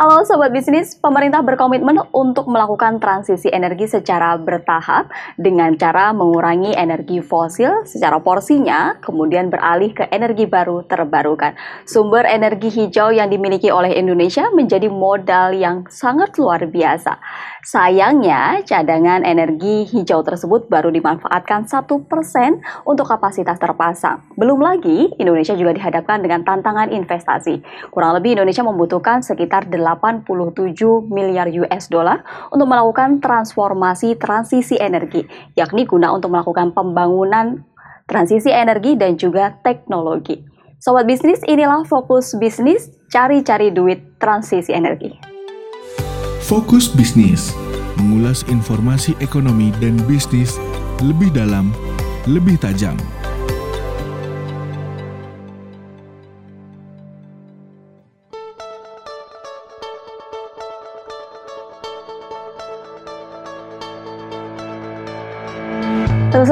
Halo Sobat Bisnis, pemerintah berkomitmen untuk melakukan transisi energi secara bertahap dengan cara mengurangi energi fosil secara porsinya, kemudian beralih ke energi baru terbarukan. Sumber energi hijau yang dimiliki oleh Indonesia menjadi modal yang sangat luar biasa. Sayangnya, cadangan energi hijau tersebut baru dimanfaatkan satu persen untuk kapasitas terpasang. Belum lagi, Indonesia juga dihadapkan dengan tantangan investasi. Kurang lebih Indonesia membutuhkan sekitar 87 miliar US dollar untuk melakukan transformasi transisi energi, yakni guna untuk melakukan pembangunan transisi energi dan juga teknologi. Sobat bisnis, inilah fokus bisnis, cari-cari duit transisi energi. Fokus bisnis, mengulas informasi ekonomi dan bisnis lebih dalam, lebih tajam.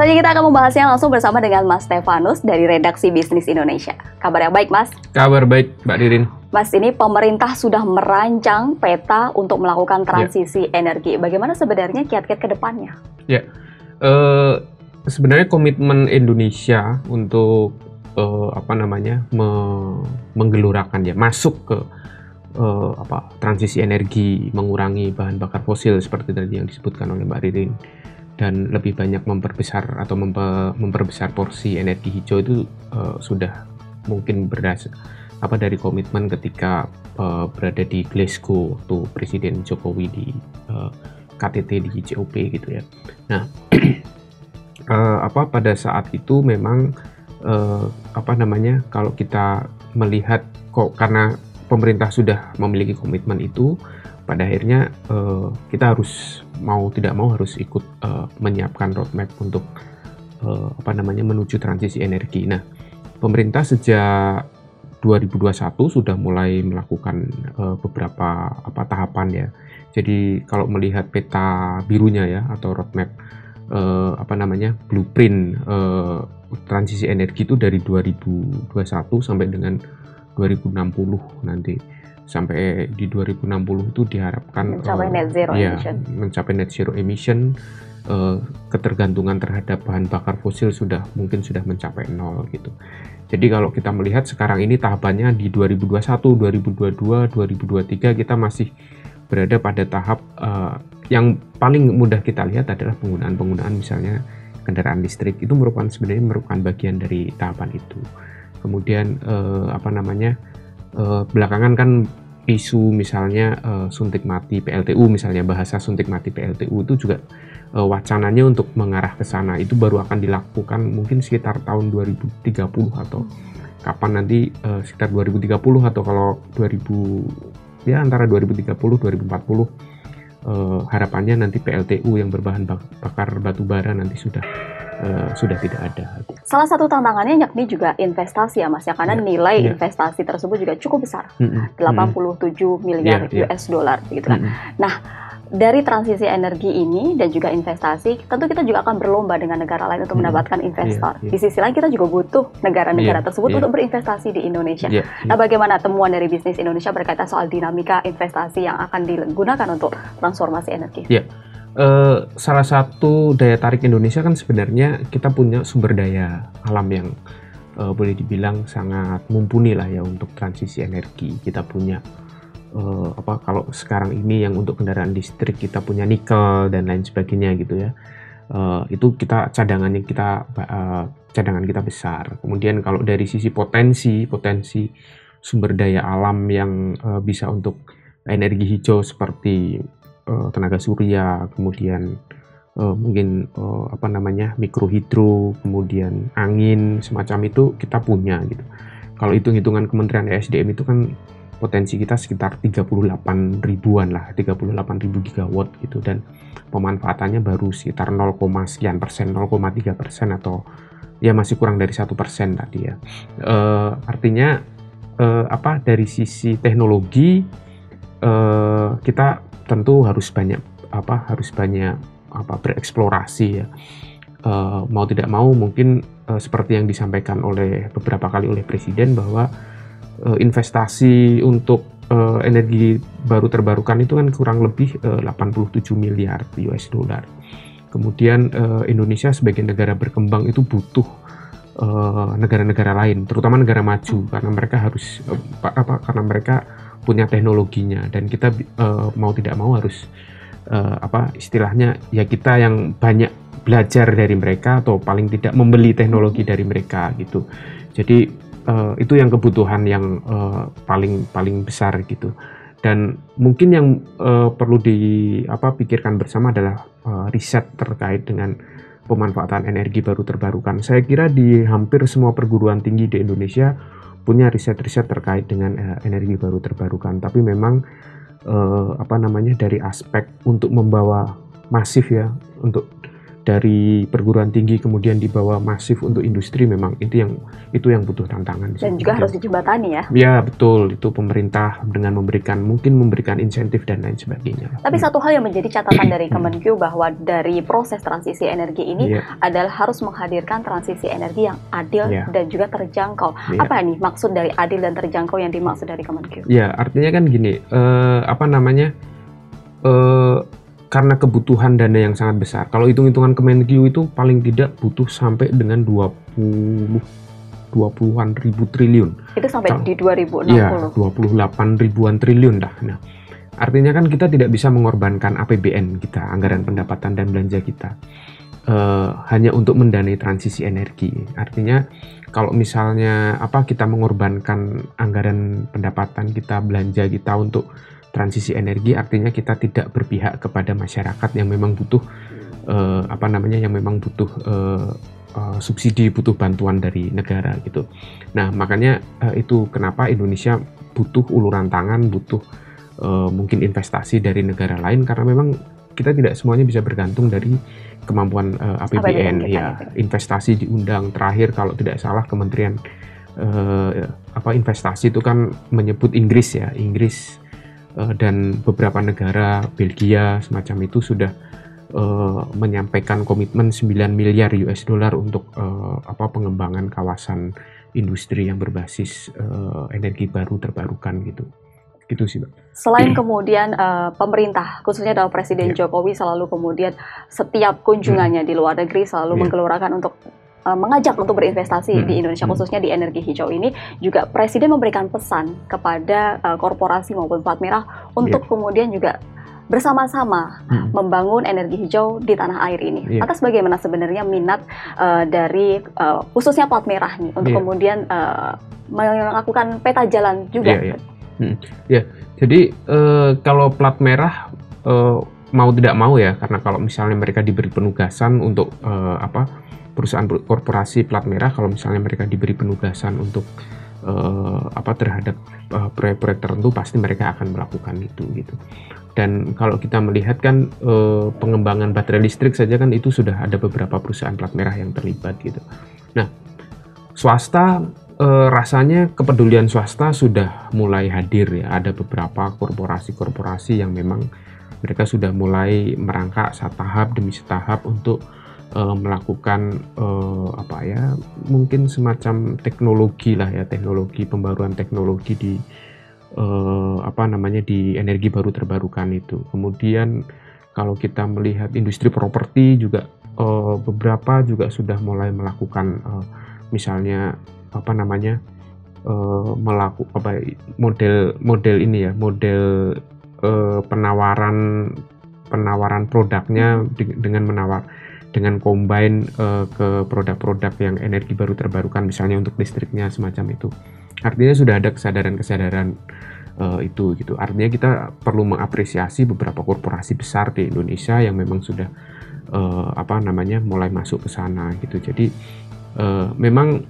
Saja kita akan membahasnya langsung bersama dengan Mas Stefanus dari Redaksi Bisnis Indonesia. Kabar yang baik, Mas? Kabar baik, Mbak Dirin. Mas, ini pemerintah sudah merancang peta untuk melakukan Ya. transisi energi. Bagaimana sebenarnya kiat-kiat ke depannya? Ya, eh, sebenarnya komitmen Indonesia untuk eh, apa namanya me- menggelurakan ya masuk ke eh, apa transisi energi, mengurangi bahan bakar fosil seperti tadi yang disebutkan oleh Mbak Ririn dan lebih banyak memperbesar atau mempe- memperbesar porsi energi hijau itu eh, sudah mungkin berdasar apa dari komitmen ketika eh, berada di Glasgow waktu Presiden Jokowi di eh, KTT di COP gitu ya. Nah, eh, apa pada saat itu memang eh, apa namanya kalau kita melihat kok karena pemerintah sudah memiliki komitmen itu, pada akhirnya eh, kita harus mau tidak mau harus ikut eh, menyiapkan roadmap untuk eh, apa namanya menuju transisi energi. Nah, pemerintah sejak 2021 sudah mulai melakukan eh, beberapa apa tahapan ya. Jadi kalau melihat peta birunya ya atau roadmap eh, apa namanya blueprint eh, transisi energi itu dari 2021 sampai dengan 2060 nanti sampai di 2060 itu diharapkan Mencapai eh, net zero ya, emission. mencapai net zero emission eh, ketergantungan terhadap bahan bakar fosil sudah mungkin sudah mencapai nol gitu. Jadi kalau kita melihat sekarang ini tahapannya di 2021, 2022, 2023 kita masih berada pada tahap eh, yang paling mudah kita lihat adalah penggunaan-penggunaan misalnya kendaraan listrik itu merupakan sebenarnya merupakan bagian dari tahapan itu. Kemudian eh, apa namanya eh, belakangan kan isu misalnya eh, suntik mati PLTU misalnya bahasa suntik mati PLTU itu juga eh, wacananya untuk mengarah ke sana itu baru akan dilakukan mungkin sekitar tahun 2030 atau kapan nanti eh, sekitar 2030 atau kalau 2000 ya antara 2030 2040 eh, harapannya nanti PLTU yang berbahan bak- bakar batu bara nanti sudah eh, sudah tidak ada. Salah satu tantangannya yakni juga investasi ya Mas ya, karena Ya, nilai ya. investasi tersebut juga cukup besar, Mm-mm, 87 miliar Ya, ya. US dollar gitu kan. mm-mm. Dari transisi energi ini dan juga investasi, tentu kita juga akan berlomba dengan negara lain untuk Hmm. mendapatkan investor. Iya, iya. Di sisi lain kita juga butuh negara-negara Iya, tersebut iya. untuk berinvestasi di Indonesia. Ya, Nah, bagaimana temuan dari bisnis Indonesia berkaitan soal dinamika investasi yang akan digunakan untuk transformasi energi? Eh, salah satu daya tarik Indonesia kan sebenarnya kita punya sumber daya alam yang eh, boleh dibilang sangat mumpuni lah ya untuk transisi energi. Kita punya eh, apa kalau sekarang ini yang untuk kendaraan listrik kita punya nikel dan lain sebagainya gitu ya. Eh, itu kita cadangannya kita eh, cadangan kita besar. Kemudian kalau dari sisi potensi potensi sumber daya alam yang eh, bisa untuk energi hijau seperti eh, tenaga surya, kemudian eh, mungkin eh, apa namanya mikrohidro, kemudian angin semacam itu kita punya gitu. Kalau hitung-hitungan Kementerian ESDM itu kan potensi kita sekitar 38 ribuan lah, 38 ribu gigawatt gitu dan pemanfaatannya baru sekitar 0, sekian persen, 0,3 persen atau ya masih kurang dari satu persen tadi ya. Eh, artinya eh, apa dari sisi teknologi eh, kita tentu harus banyak apa harus banyak apa bereksplorasi ya Eh, mau tidak mau mungkin eh, seperti yang disampaikan oleh beberapa kali oleh presiden bahwa eh, investasi untuk uh, energi baru terbarukan itu kan kurang lebih uh, 87 miliar US dollar. Kemudian uh, Indonesia sebagai negara berkembang itu butuh negara-negara uh, lain, terutama negara maju, karena mereka harus uh, apa? Karena mereka punya teknologinya dan kita uh, mau tidak mau harus uh, apa istilahnya ya kita yang banyak belajar dari mereka atau paling tidak membeli teknologi dari mereka gitu. Jadi uh, itu yang kebutuhan yang uh, paling paling besar gitu. Dan mungkin yang uh, perlu di apa pikirkan bersama adalah uh, riset terkait dengan pemanfaatan energi baru terbarukan. Saya kira di hampir semua perguruan tinggi di Indonesia punya riset-riset terkait dengan uh, energi baru terbarukan. Tapi memang uh, apa namanya dari aspek untuk membawa masif ya untuk dari perguruan tinggi kemudian dibawa masif untuk industri memang itu yang itu yang butuh tantangan dan juga harus dijembatani ya ya betul itu pemerintah dengan memberikan mungkin memberikan insentif dan lain sebagainya tapi hmm. satu hal yang menjadi catatan dari Kemenkyu bahwa dari proses transisi energi ini yeah. adalah harus menghadirkan transisi energi yang adil yeah. dan juga terjangkau yeah. apa nih maksud dari adil dan terjangkau yang dimaksud dari Kemenkyu ya artinya kan gini uh, apa namanya uh, karena kebutuhan dana yang sangat besar. Kalau hitung-hitungan Kemenkyu itu paling tidak butuh sampai dengan 20 20-an ribu triliun. Itu sampai Kalo, di 2060. Iya, 28 ribuan triliun dah. Nah, artinya kan kita tidak bisa mengorbankan APBN kita, anggaran pendapatan dan belanja kita. Uh, hanya untuk mendanai transisi energi. Artinya kalau misalnya apa kita mengorbankan anggaran pendapatan kita, belanja kita untuk transisi energi artinya kita tidak berpihak kepada masyarakat yang memang butuh uh, apa namanya yang memang butuh uh, uh, subsidi butuh bantuan dari negara gitu. Nah makanya uh, itu kenapa Indonesia butuh uluran tangan butuh uh, mungkin investasi dari negara lain karena memang kita tidak semuanya bisa bergantung dari kemampuan uh, APBN ya investasi diundang. Terakhir kalau tidak salah Kementerian uh, apa investasi itu kan menyebut Inggris ya Inggris uh, dan beberapa negara Belgia semacam itu sudah uh, menyampaikan komitmen 9 miliar US dollar untuk uh, apa pengembangan kawasan industri yang berbasis uh, energi baru terbarukan gitu. Gitu sih, Mbak. Selain kemudian uh, pemerintah, khususnya dalam Presiden yeah. Jokowi selalu kemudian setiap kunjungannya hmm. di luar negeri selalu yeah. menggelurakan untuk Eh, mengajak untuk berinvestasi hmm. di Indonesia hmm. khususnya di energi hijau ini juga presiden memberikan pesan kepada uh, korporasi maupun plat merah untuk yeah. kemudian juga bersama-sama hmm. membangun energi hijau di tanah air ini. Yeah. Atas bagaimana sebenarnya minat uh, dari uh, khususnya plat merah nih untuk yeah. kemudian uh, melakukan peta jalan juga. Yeah, yeah. Hmm. yeah. jadi uh, kalau plat merah uh, mau tidak mau ya karena kalau misalnya mereka diberi penugasan untuk uh, apa perusahaan korporasi plat merah kalau misalnya mereka diberi penugasan untuk uh, apa terhadap uh, proyek-proyek tertentu pasti mereka akan melakukan itu gitu. Dan kalau kita melihat kan uh, pengembangan baterai listrik saja kan itu sudah ada beberapa perusahaan plat merah yang terlibat gitu. Nah, swasta uh, rasanya kepedulian swasta sudah mulai hadir ya. Ada beberapa korporasi-korporasi yang memang mereka sudah mulai merangkak satu tahap demi setahap untuk uh, melakukan uh, apa ya mungkin semacam teknologi lah ya teknologi pembaruan teknologi di uh, apa namanya di energi baru terbarukan itu. Kemudian kalau kita melihat industri properti juga uh, beberapa juga sudah mulai melakukan uh, misalnya apa namanya uh, melaku apa model model ini ya model uh, penawaran penawaran produknya dengan menawar dengan combine uh, ke produk-produk yang energi baru terbarukan misalnya untuk listriknya semacam itu. Artinya sudah ada kesadaran-kesadaran uh, itu gitu. Artinya kita perlu mengapresiasi beberapa korporasi besar di Indonesia yang memang sudah uh, apa namanya mulai masuk ke sana gitu. Jadi uh, memang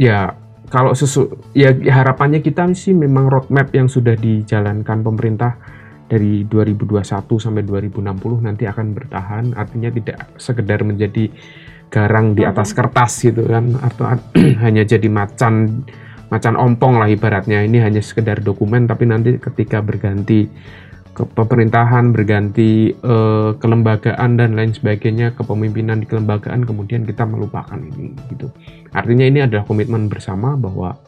ya kalau sesu ya harapannya kita sih memang roadmap yang sudah dijalankan pemerintah dari 2021 sampai 2060 nanti akan bertahan artinya tidak sekedar menjadi garang di atas kertas gitu kan atau hanya jadi macan macan ompong lah ibaratnya. Ini hanya sekedar dokumen tapi nanti ketika berganti ke pemerintahan berganti uh, kelembagaan dan lain sebagainya kepemimpinan di kelembagaan kemudian kita melupakan ini gitu. Artinya ini adalah komitmen bersama bahwa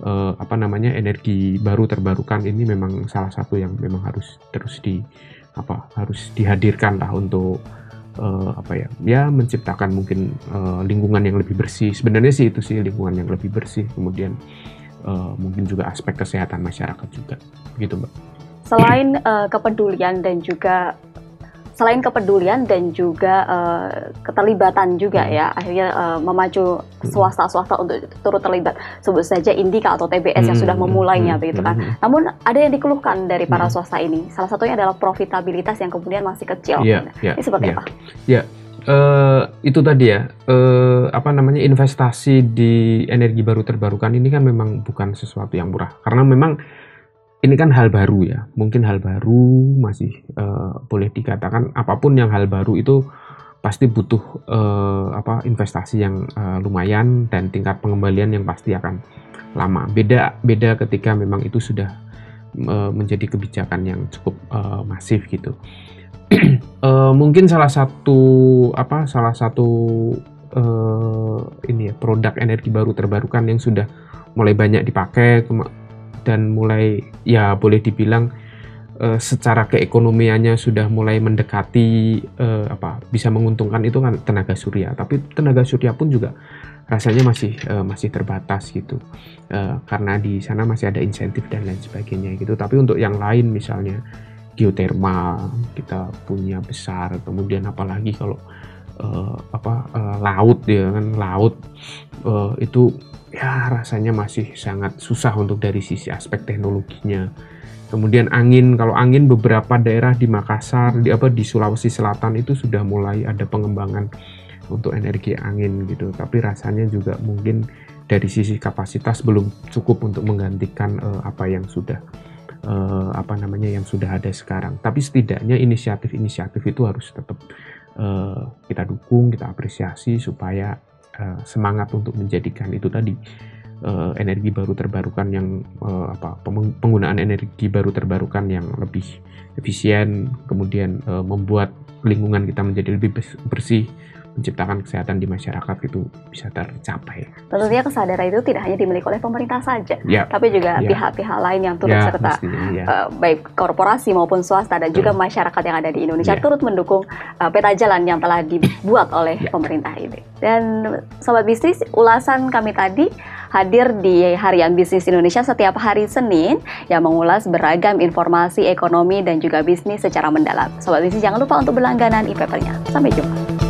uh, apa namanya energi baru terbarukan ini memang salah satu yang memang harus terus di apa harus dihadirkan lah untuk uh, apa ya ya menciptakan mungkin uh, lingkungan yang lebih bersih. Sebenarnya sih itu sih lingkungan yang lebih bersih. Kemudian uh, mungkin juga aspek kesehatan masyarakat juga. Gitu mbak. Selain uh, kepedulian dan juga selain kepedulian dan juga uh, keterlibatan juga hmm. ya akhirnya uh, memacu hmm. swasta-swasta untuk turut terlibat sebut saja Indika atau TBS hmm. yang sudah memulainya hmm. begitu kan. Hmm. Namun ada yang dikeluhkan dari para hmm. swasta ini. Salah satunya adalah profitabilitas yang kemudian masih kecil. Yeah, yeah, ini seperti yeah. apa? Ya, yeah. Uh, itu tadi ya uh, apa namanya investasi di energi baru terbarukan ini kan memang bukan sesuatu yang murah karena memang ini kan hal baru ya, mungkin hal baru masih uh, boleh dikatakan apa pun yang hal baru itu pasti butuh uh, apa investasi yang uh, lumayan dan tingkat pengembalian yang pasti akan lama. Beda beda ketika memang itu sudah uh, menjadi kebijakan yang cukup uh, masif gitu. uh, mungkin salah satu apa salah satu uh, ini ya produk energi baru terbarukan yang sudah mulai banyak dipakai dan mulai ya boleh dibilang uh, secara keekonomiannya sudah mulai mendekati uh, apa bisa menguntungkan itu kan tenaga surya. Tapi tenaga surya pun juga rasanya masih uh, masih terbatas gitu. Uh, karena di sana masih ada insentif dan lain sebagainya gitu. Tapi untuk yang lain misalnya geotermal kita punya besar kemudian apalagi kalau uh, apa uh, laut ya kan laut uh, itu ya rasanya masih sangat susah untuk dari sisi aspek teknologinya. Kemudian angin, kalau angin beberapa daerah di Makassar, di apa di Sulawesi Selatan itu sudah mulai ada pengembangan untuk energi angin gitu. Tapi rasanya juga mungkin dari sisi kapasitas belum cukup untuk menggantikan uh, apa yang sudah uh, apa namanya yang sudah ada sekarang. Tapi setidaknya inisiatif-inisiatif itu harus tetap uh, kita dukung, kita apresiasi supaya uh, semangat untuk menjadikan itu tadi uh, energi baru terbarukan yang apa penggunaan energi baru terbarukan yang lebih efisien kemudian membuat lingkungan kita menjadi lebih bersih menciptakan kesehatan di masyarakat itu bisa tercapai. Tentunya kesadaran itu tidak hanya dimiliki oleh pemerintah saja, ya. tapi juga ya. pihak-pihak ya. lain yang turut ya, serta, ya. uh, baik korporasi maupun swasta dan juga masyarakat yang ada di Indonesia ya. turut mendukung uh, peta jalan yang telah dibuat oleh ya. pemerintah ini. Dan sobat bisnis, ulasan kami tadi hadir di Harian Bisnis Indonesia setiap hari Senin yang mengulas beragam informasi ekonomi dan juga bisnis secara mendalam. Sobat bisnis jangan lupa untuk berlangganan e-papernya. Sampai jumpa.